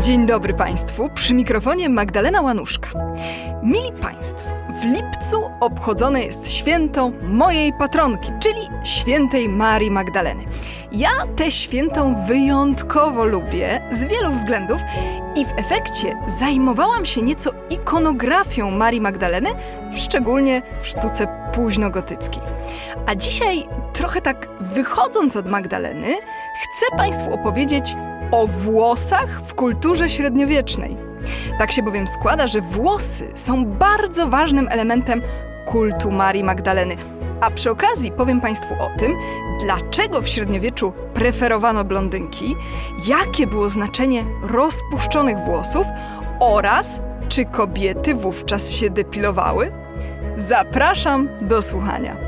Dzień dobry Państwu, przy mikrofonie Magdalena Łanuszka. Mili Państwo, w lipcu obchodzone jest święto mojej patronki, czyli świętej Marii Magdaleny. Ja tę świętą wyjątkowo lubię z wielu względów i w efekcie zajmowałam się nieco ikonografią Marii Magdaleny, szczególnie w sztuce późnogotyckiej. A dzisiaj, trochę tak wychodząc od Magdaleny, chcę Państwu opowiedzieć o włosach w kulturze średniowiecznej. Tak się bowiem składa, że włosy są bardzo ważnym elementem kultu Marii Magdaleny. A przy okazji powiem Państwu o tym, dlaczego w średniowieczu preferowano blondynki, jakie było znaczenie rozpuszczonych włosów oraz czy kobiety wówczas się depilowały. Zapraszam do słuchania.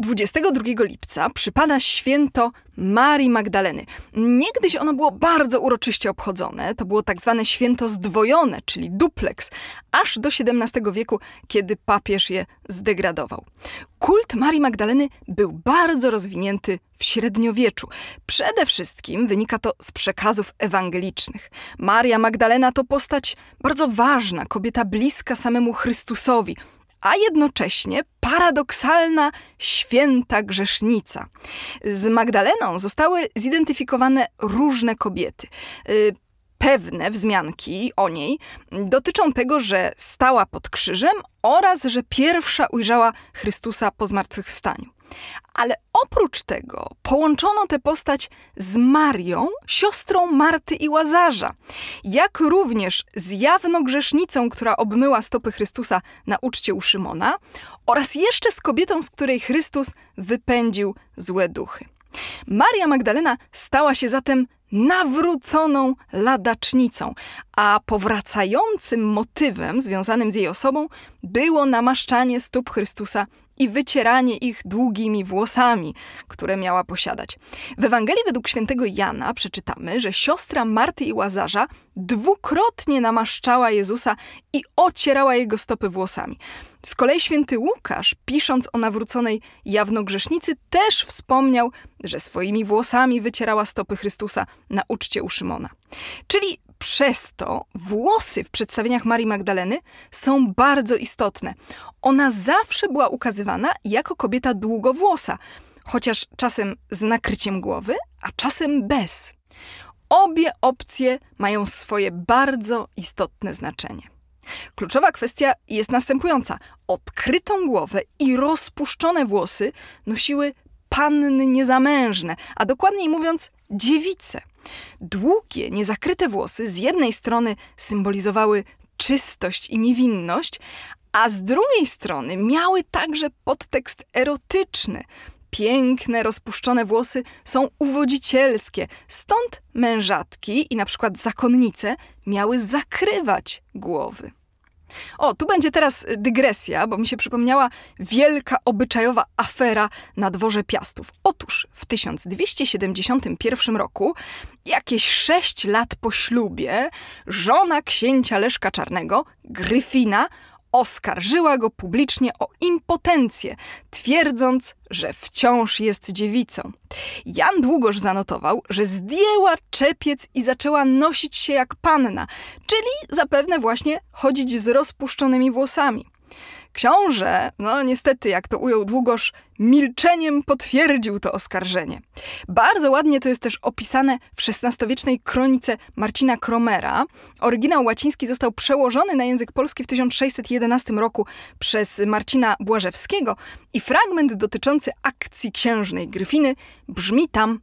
22 lipca przypada święto Marii Magdaleny. Niegdyś ono było bardzo uroczyście obchodzone. To było tak zwane święto zdwojone, czyli duplex, aż do XVII wieku, kiedy papież je zdegradował. Kult Marii Magdaleny był bardzo rozwinięty w średniowieczu. Przede wszystkim wynika to z przekazów ewangelicznych. Maria Magdalena to postać bardzo ważna, kobieta bliska samemu Chrystusowi a jednocześnie paradoksalna święta grzesznica. Z Magdaleną zostały zidentyfikowane różne kobiety. Y, pewne wzmianki o niej dotyczą tego, że stała pod krzyżem oraz że pierwsza ujrzała Chrystusa po zmartwychwstaniu. Ale oprócz tego połączono tę postać z Marią, siostrą Marty i Łazarza, jak również z jawną grzesznicą, która obmyła stopy Chrystusa na uczcie u Szymona, oraz jeszcze z kobietą, z której Chrystus wypędził złe duchy. Maria Magdalena stała się zatem nawróconą ladacznicą, a powracającym motywem związanym z jej osobą było namaszczanie stóp Chrystusa i wycieranie ich długimi włosami, które miała posiadać. W Ewangelii według świętego Jana przeczytamy, że siostra Marty i Łazarza dwukrotnie namaszczała Jezusa i ocierała jego stopy włosami. Z kolei święty Łukasz, pisząc o nawróconej jawnogrzesznicy, też wspomniał, że swoimi włosami wycierała stopy Chrystusa na uczcie u Szymona. Czyli przez to włosy w przedstawieniach Marii Magdaleny są bardzo istotne. Ona zawsze była ukazywana jako kobieta długowłosa, chociaż czasem z nakryciem głowy, a czasem bez. Obie opcje mają swoje bardzo istotne znaczenie. Kluczowa kwestia jest następująca. Odkrytą głowę i rozpuszczone włosy nosiły panny niezamężne, a dokładniej mówiąc dziewice. Długie, niezakryte włosy z jednej strony symbolizowały czystość i niewinność, a z drugiej strony miały także podtekst erotyczny. Piękne, rozpuszczone włosy są uwodzicielskie, stąd mężatki i na przykład zakonnice miały zakrywać głowy. O, tu będzie teraz dygresja, bo mi się przypomniała wielka obyczajowa afera na dworze Piastów. Otóż w 1271 roku, jakieś sześć lat po ślubie, żona księcia Leszka Czarnego, Gryfina, oskarżyła go publicznie o impotencję, twierdząc, że wciąż jest dziewicą. Jan Długosz zanotował, że zdjęła czepiec i zaczęła nosić się jak panna, czyli zapewne właśnie chodzić z rozpuszczonymi włosami. Książę, no niestety, jak to ujął Długosz, milczeniem potwierdził to oskarżenie. Bardzo ładnie to jest też opisane w XVI-wiecznej kronice Marcina Kromera. Oryginał łaciński został przełożony na język polski w 1611 roku przez Marcina Błażewskiego i fragment dotyczący akcji księżnej Gryfiny brzmi tam.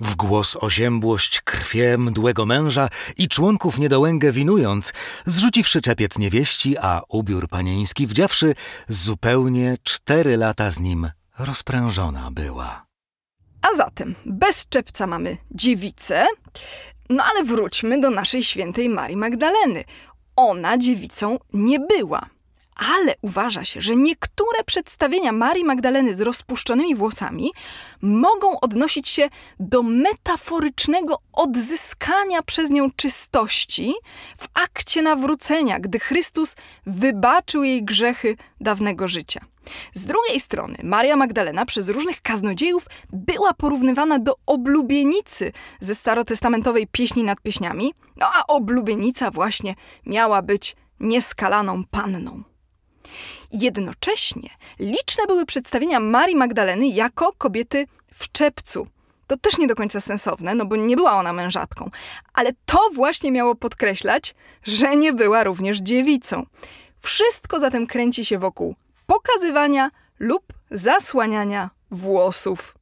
W głos oziębłość krwie mdłego męża i członków niedołęgę winując, zrzuciwszy czepiec niewieści, a ubiór panieński wdziawszy, zupełnie cztery lata z nim rozprężona była. A zatem bez czepca mamy dziewicę, No ale wróćmy do naszej świętej Marii Magdaleny. Ona dziewicą nie była. Ale uważa się, że niektóre przedstawienia Marii Magdaleny z rozpuszczonymi włosami mogą odnosić się do metaforycznego odzyskania przez nią czystości w akcie nawrócenia, gdy Chrystus wybaczył jej grzechy dawnego życia. Z drugiej strony, Maria Magdalena przez różnych kaznodziejów była porównywana do oblubienicy ze starotestamentowej pieśni nad pieśniami, no a oblubienica właśnie miała być nieskalaną panną. Jednocześnie liczne były przedstawienia Marii Magdaleny jako kobiety w czepcu. To też nie do końca sensowne, no bo nie była ona mężatką, ale to właśnie miało podkreślać, że nie była również dziewicą. Wszystko zatem kręci się wokół pokazywania lub zasłaniania włosów.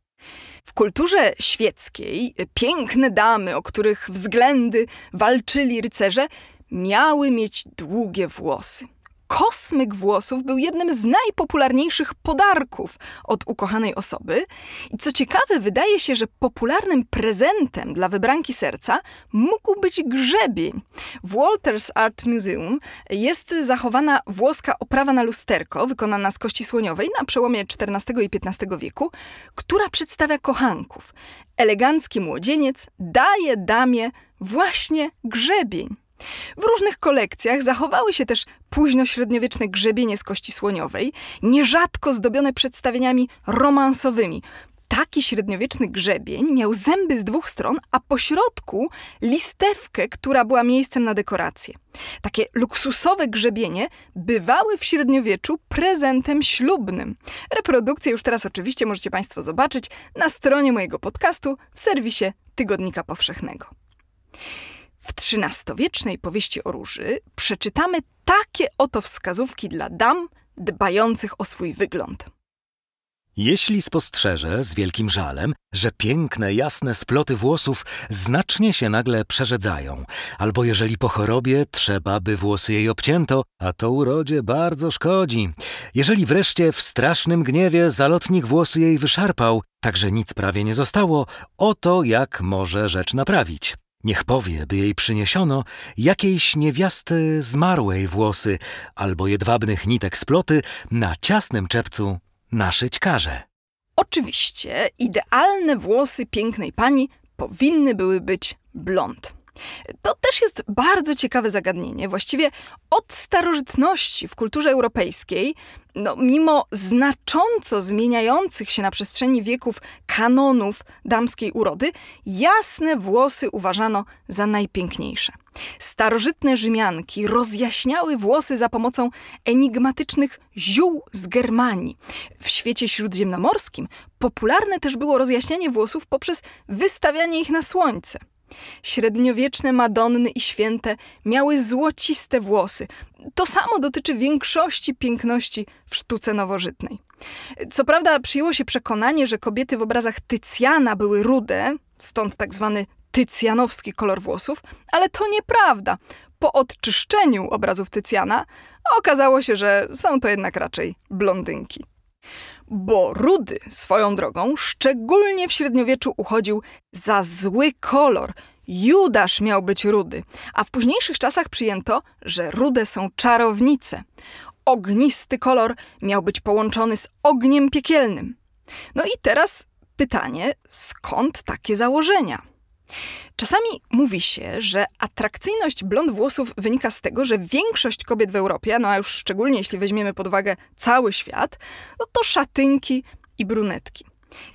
W kulturze świeckiej piękne damy, o których względy walczyli rycerze, miały mieć długie włosy. Kosmyk włosów był jednym z najpopularniejszych podarków od ukochanej osoby. I co ciekawe, wydaje się, że popularnym prezentem dla wybranki serca mógł być grzebień. W Walters Art Museum jest zachowana włoska oprawa na lusterko, wykonana z kości słoniowej na przełomie XIV i XV wieku, która przedstawia kochanków. Elegancki młodzieniec daje damie właśnie grzebień. W różnych kolekcjach zachowały się też późnośredniowieczne grzebienie z kości słoniowej, nierzadko zdobione przedstawieniami romansowymi. Taki średniowieczny grzebień miał zęby z dwóch stron, a po środku listewkę, która była miejscem na dekorację. Takie luksusowe grzebienie bywały w średniowieczu prezentem ślubnym. Reprodukcję już teraz oczywiście możecie Państwo zobaczyć na stronie mojego podcastu w serwisie Tygodnika Powszechnego. W XIII-wiecznej powieści o róży przeczytamy takie oto wskazówki dla dam dbających o swój wygląd. Jeśli spostrzeże z wielkim żalem, że piękne, jasne sploty włosów znacznie się nagle przerzedzają, albo jeżeli po chorobie trzeba, by włosy jej obcięto, a to urodzie bardzo szkodzi. Jeżeli wreszcie w strasznym gniewie zalotnik włosy jej wyszarpał, tak że nic prawie nie zostało, oto jak może rzecz naprawić. Niech powie, by jej przyniesiono jakiejś niewiasty zmarłej włosy albo jedwabnych nitek sploty na ciasnym czepcu naszyć każe. Oczywiście idealne włosy pięknej pani powinny były być blond. To też jest bardzo ciekawe zagadnienie. Właściwie od starożytności w kulturze europejskiej, no, mimo znacząco zmieniających się na przestrzeni wieków kanonów damskiej urody, jasne włosy uważano za najpiękniejsze. Starożytne Rzymianki rozjaśniały włosy za pomocą enigmatycznych ziół z Germanii. W świecie śródziemnomorskim popularne też było rozjaśnianie włosów poprzez wystawianie ich na słońce. Średniowieczne Madonny i święte miały złociste włosy. To samo dotyczy większości piękności w sztuce nowożytnej. Co prawda przyjęło się przekonanie, że kobiety w obrazach Tycjana były rude, stąd tak zwany tycjanowski kolor włosów, ale to nieprawda. Po odczyszczeniu obrazów Tycjana okazało się, że są to jednak raczej blondynki. Bo rudy swoją drogą szczególnie w średniowieczu uchodził za zły kolor. Judasz miał być rudy, a w późniejszych czasach przyjęto, że rude są czarownice. Ognisty kolor miał być połączony z ogniem piekielnym. No i teraz pytanie, skąd takie założenia? Czasami mówi się, że atrakcyjność blond włosów wynika z tego, że większość kobiet w Europie, no a już szczególnie jeśli weźmiemy pod uwagę cały świat, no to szatynki i brunetki.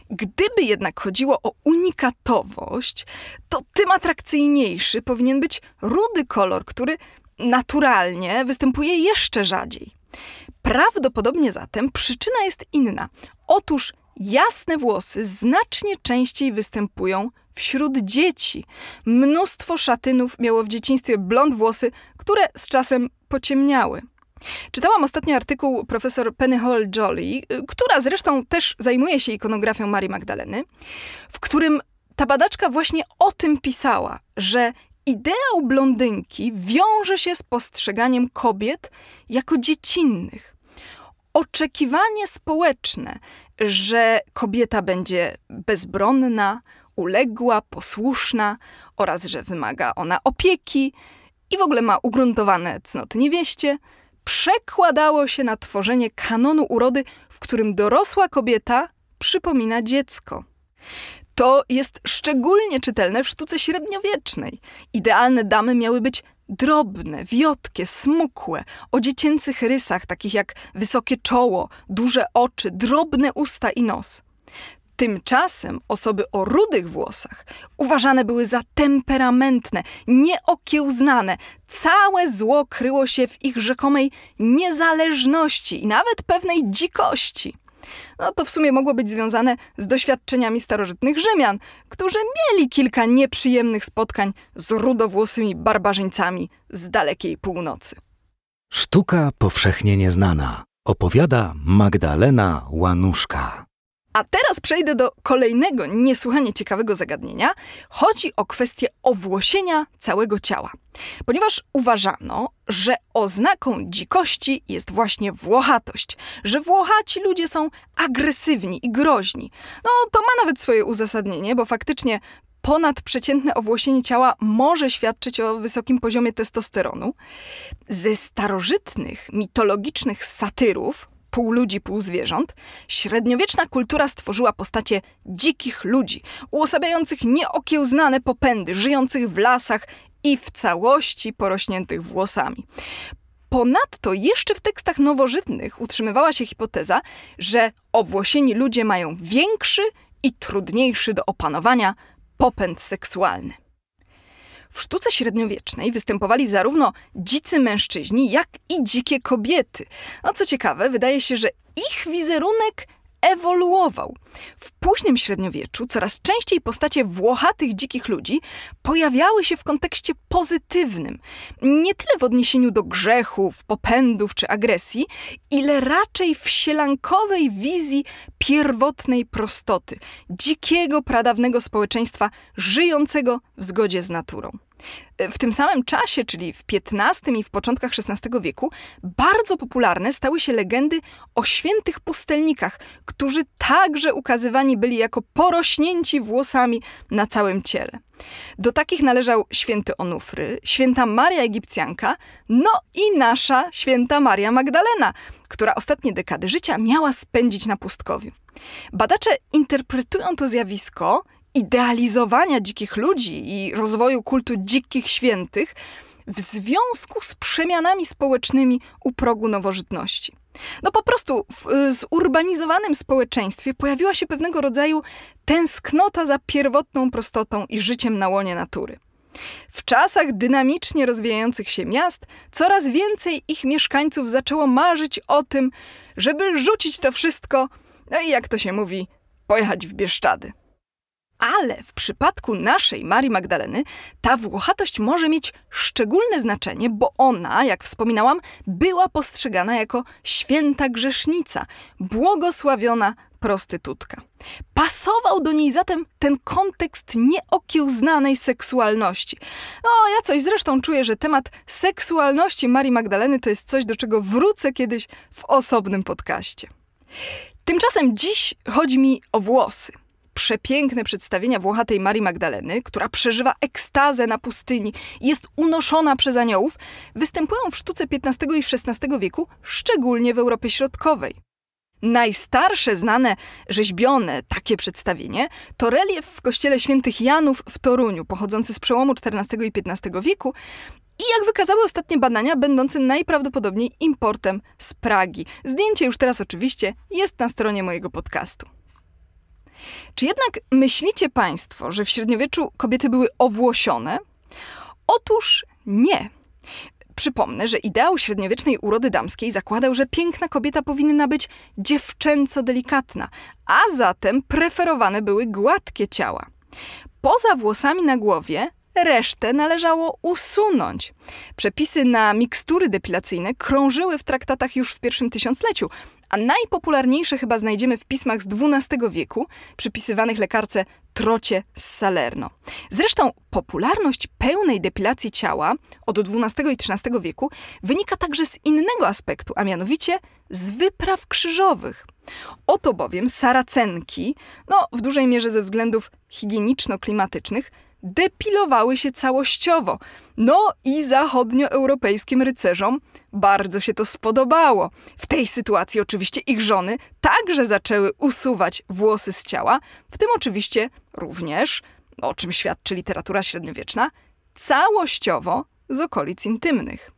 Gdyby jednak chodziło o unikatowość, to tym atrakcyjniejszy powinien być rudy kolor, który naturalnie występuje jeszcze rzadziej. Prawdopodobnie zatem przyczyna jest inna. Otóż jasne włosy znacznie częściej występują wśród dzieci. Mnóstwo szatynów miało w dzieciństwie blond włosy, które z czasem pociemniały. Czytałam ostatnio artykuł profesor Penny Hall Jolly, która zresztą też zajmuje się ikonografią Marii Magdaleny, w którym ta badaczka właśnie o tym pisała, że ideał blondynki wiąże się z postrzeganiem kobiet jako dziecinnych. Oczekiwanie społeczne, że kobieta będzie bezbronna, uległa, posłuszna oraz że wymaga ona opieki i w ogóle ma ugruntowane cnoty niewieście, przekładało się na tworzenie kanonu urody, w którym dorosła kobieta przypomina dziecko. To jest szczególnie czytelne w sztuce średniowiecznej. Idealne damy miały być drobne, wiotkie, smukłe, o dziecięcych rysach, takich jak wysokie czoło, duże oczy, drobne usta i nos. Tymczasem osoby o rudych włosach uważane były za temperamentne, nieokiełznane. Całe zło kryło się w ich rzekomej niezależności i nawet pewnej dzikości. No to w sumie mogło być związane z doświadczeniami starożytnych Rzymian, którzy mieli kilka nieprzyjemnych spotkań z rudowłosymi barbarzyńcami z dalekiej północy. Sztuka powszechnie nieznana. Opowiada Magdalena Łanuszka. A teraz przejdę do kolejnego niesłychanie ciekawego zagadnienia. Chodzi o kwestię owłosienia całego ciała. Ponieważ uważano, że oznaką dzikości jest właśnie włochatość, że włochaci ludzie są agresywni i groźni. No to ma nawet swoje uzasadnienie, bo faktycznie ponadprzeciętne owłosienie ciała może świadczyć o wysokim poziomie testosteronu. Ze starożytnych, mitologicznych satyrów, pół ludzi, pół zwierząt, średniowieczna kultura stworzyła postacie dzikich ludzi, uosabiających nieokiełznane popędy, żyjących w lasach i w całości porośniętych włosami. Ponadto jeszcze w tekstach nowożytnych utrzymywała się hipoteza, że owłosieni ludzie mają większy i trudniejszy do opanowania popęd seksualny. W sztuce średniowiecznej występowali zarówno dzicy mężczyźni, jak i dzikie kobiety. No co ciekawe, wydaje się, że ich wizerunek ewoluował. W późnym średniowieczu coraz częściej postacie włochatych dzikich ludzi pojawiały się w kontekście pozytywnym. Nie tyle w odniesieniu do grzechów, popędów czy agresji, ile raczej w sielankowej wizji pierwotnej prostoty, dzikiego, pradawnego społeczeństwa żyjącego w zgodzie z naturą. W tym samym czasie, czyli w XV i w początkach XVI wieku, bardzo popularne stały się legendy o świętych pustelnikach, którzy także ukazywani byli jako porośnięci włosami na całym ciele. Do takich należał święty Onufry, święta Maria Egipcjanka, no i nasza święta Maria Magdalena, która ostatnie dekady życia miała spędzić na pustkowiu. Badacze interpretują to zjawisko idealizowania dzikich ludzi i rozwoju kultu dzikich świętych w związku z przemianami społecznymi u progu nowożytności. No po prostu w zurbanizowanym społeczeństwie pojawiła się pewnego rodzaju tęsknota za pierwotną prostotą i życiem na łonie natury. W czasach dynamicznie rozwijających się miast, coraz więcej ich mieszkańców zaczęło marzyć o tym, żeby rzucić to wszystko, no i jak to się mówi, pojechać w Bieszczady. Ale w przypadku naszej Marii Magdaleny ta włochatość może mieć szczególne znaczenie, bo ona, jak wspominałam, była postrzegana jako święta grzesznica, błogosławiona prostytutka. Pasował do niej zatem ten kontekst nieokiełznanej seksualności. No, ja coś zresztą czuję, że temat seksualności Marii Magdaleny to jest coś, do czego wrócę kiedyś w osobnym podcaście. Tymczasem dziś chodzi mi o włosy przepiękne przedstawienia Włochatej Marii Magdaleny, która przeżywa ekstazę na pustyni i jest unoszona przez aniołów, występują w sztuce XV i XVI wieku, szczególnie w Europie Środkowej. Najstarsze znane rzeźbione takie przedstawienie to relief w kościele świętych Janów w Toruniu, pochodzący z przełomu XIV i XV wieku i jak wykazały ostatnie badania, będący najprawdopodobniej importem z Pragi. Zdjęcie już teraz oczywiście jest na stronie mojego podcastu. Czy jednak myślicie Państwo, że w średniowieczu kobiety były owłosione? Otóż nie. Przypomnę, że ideał średniowiecznej urody damskiej zakładał, że piękna kobieta powinna być dziewczęco delikatna, a zatem preferowane były gładkie ciała. Poza włosami na głowie Resztę należało usunąć. Przepisy na mikstury depilacyjne krążyły w traktatach już w pierwszym tysiącleciu, a najpopularniejsze chyba znajdziemy w pismach z XII wieku, przypisywanych lekarce Trocie z Salerno. Zresztą popularność pełnej depilacji ciała od XII i XIII wieku wynika także z innego aspektu, a mianowicie z wypraw krzyżowych. Oto bowiem Saracenki, no w dużej mierze ze względów higieniczno-klimatycznych, depilowały się całościowo. No i zachodnioeuropejskim rycerzom bardzo się to spodobało. W tej sytuacji oczywiście ich żony także zaczęły usuwać włosy z ciała, w tym oczywiście również, o czym świadczy literatura średniowieczna, całościowo z okolic intymnych.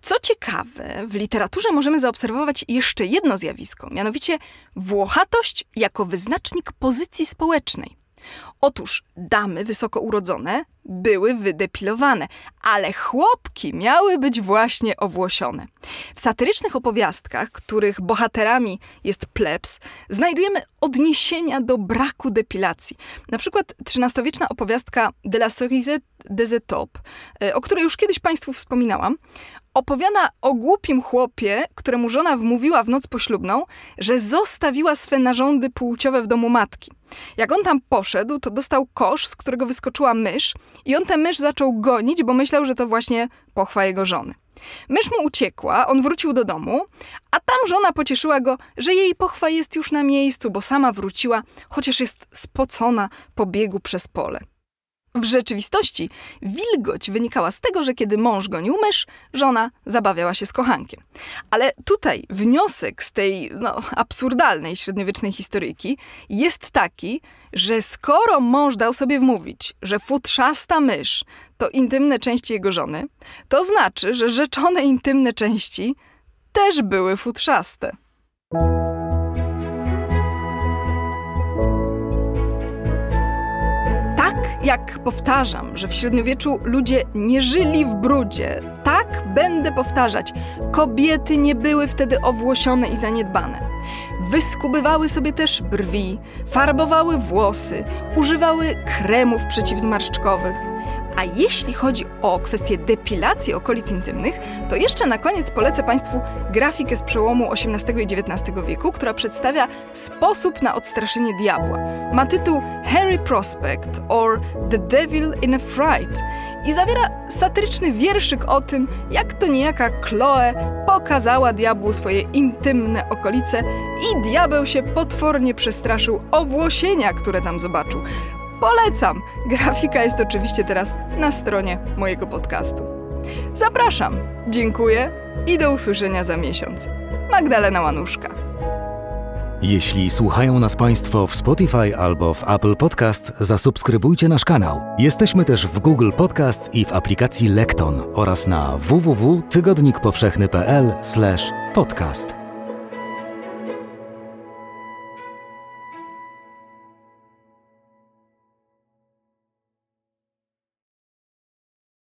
Co ciekawe, w literaturze możemy zaobserwować jeszcze jedno zjawisko, mianowicie włochatość jako wyznacznik pozycji społecznej. Otóż damy wysoko urodzone były wydepilowane, ale chłopki miały być właśnie owłosione. W satyrycznych opowiastkach, których bohaterami jest plebs, znajdujemy odniesienia do braku depilacji. Na przykład XIII-wieczna opowiastka De la Cerise des Etopes, o której już kiedyś Państwu wspominałam, opowiada o głupim chłopie, któremu żona wmówiła w noc poślubną, że zostawiła swe narządy płciowe w domu matki. Jak on tam poszedł, to dostał kosz, z którego wyskoczyła mysz i on tę mysz zaczął gonić, bo myślał, że to właśnie pochwa jego żony. Mysz mu uciekła, on wrócił do domu, a tam żona pocieszyła go, że jej pochwa jest już na miejscu, bo sama wróciła, chociaż jest spocona po biegu przez pole. W rzeczywistości wilgoć wynikała z tego, że kiedy mąż gonił mysz, żona zabawiała się z kochankiem. Ale tutaj wniosek z tej no, absurdalnej średniowiecznej historyjki jest taki, że skoro mąż dał sobie wmówić, że futrzasta mysz to intymne części jego żony, to znaczy, że rzeczone intymne części też były futrzaste. Jak powtarzam, że w średniowieczu ludzie nie żyli w brudzie, tak będę powtarzać. Kobiety nie były wtedy owłosione i zaniedbane. Wyskubywały sobie też brwi, farbowały włosy, używały kremów przeciwzmarszczkowych. A jeśli chodzi o kwestię depilacji okolic intymnych, to jeszcze na koniec polecę Państwu grafikę z przełomu XVIII i XIX wieku, która przedstawia sposób na odstraszenie diabła. Ma tytuł Harry Prospect or The Devil in a Fright i zawiera satyryczny wierszyk o tym, jak to niejaka Chloe pokazała diabłu swoje intymne okolice i diabeł się potwornie przestraszył owłosienia, które tam zobaczył. Polecam! Grafika jest oczywiście teraz na stronie mojego podcastu. Zapraszam, dziękuję i do usłyszenia za miesiąc. Magdalena Łanuszka. Jeśli słuchają nas Państwo w Spotify albo w Apple Podcast, zasubskrybujcie nasz kanał. Jesteśmy też w Google Podcast i w aplikacji Lekton oraz na www.tygodnikpowszechny.pl/podcast.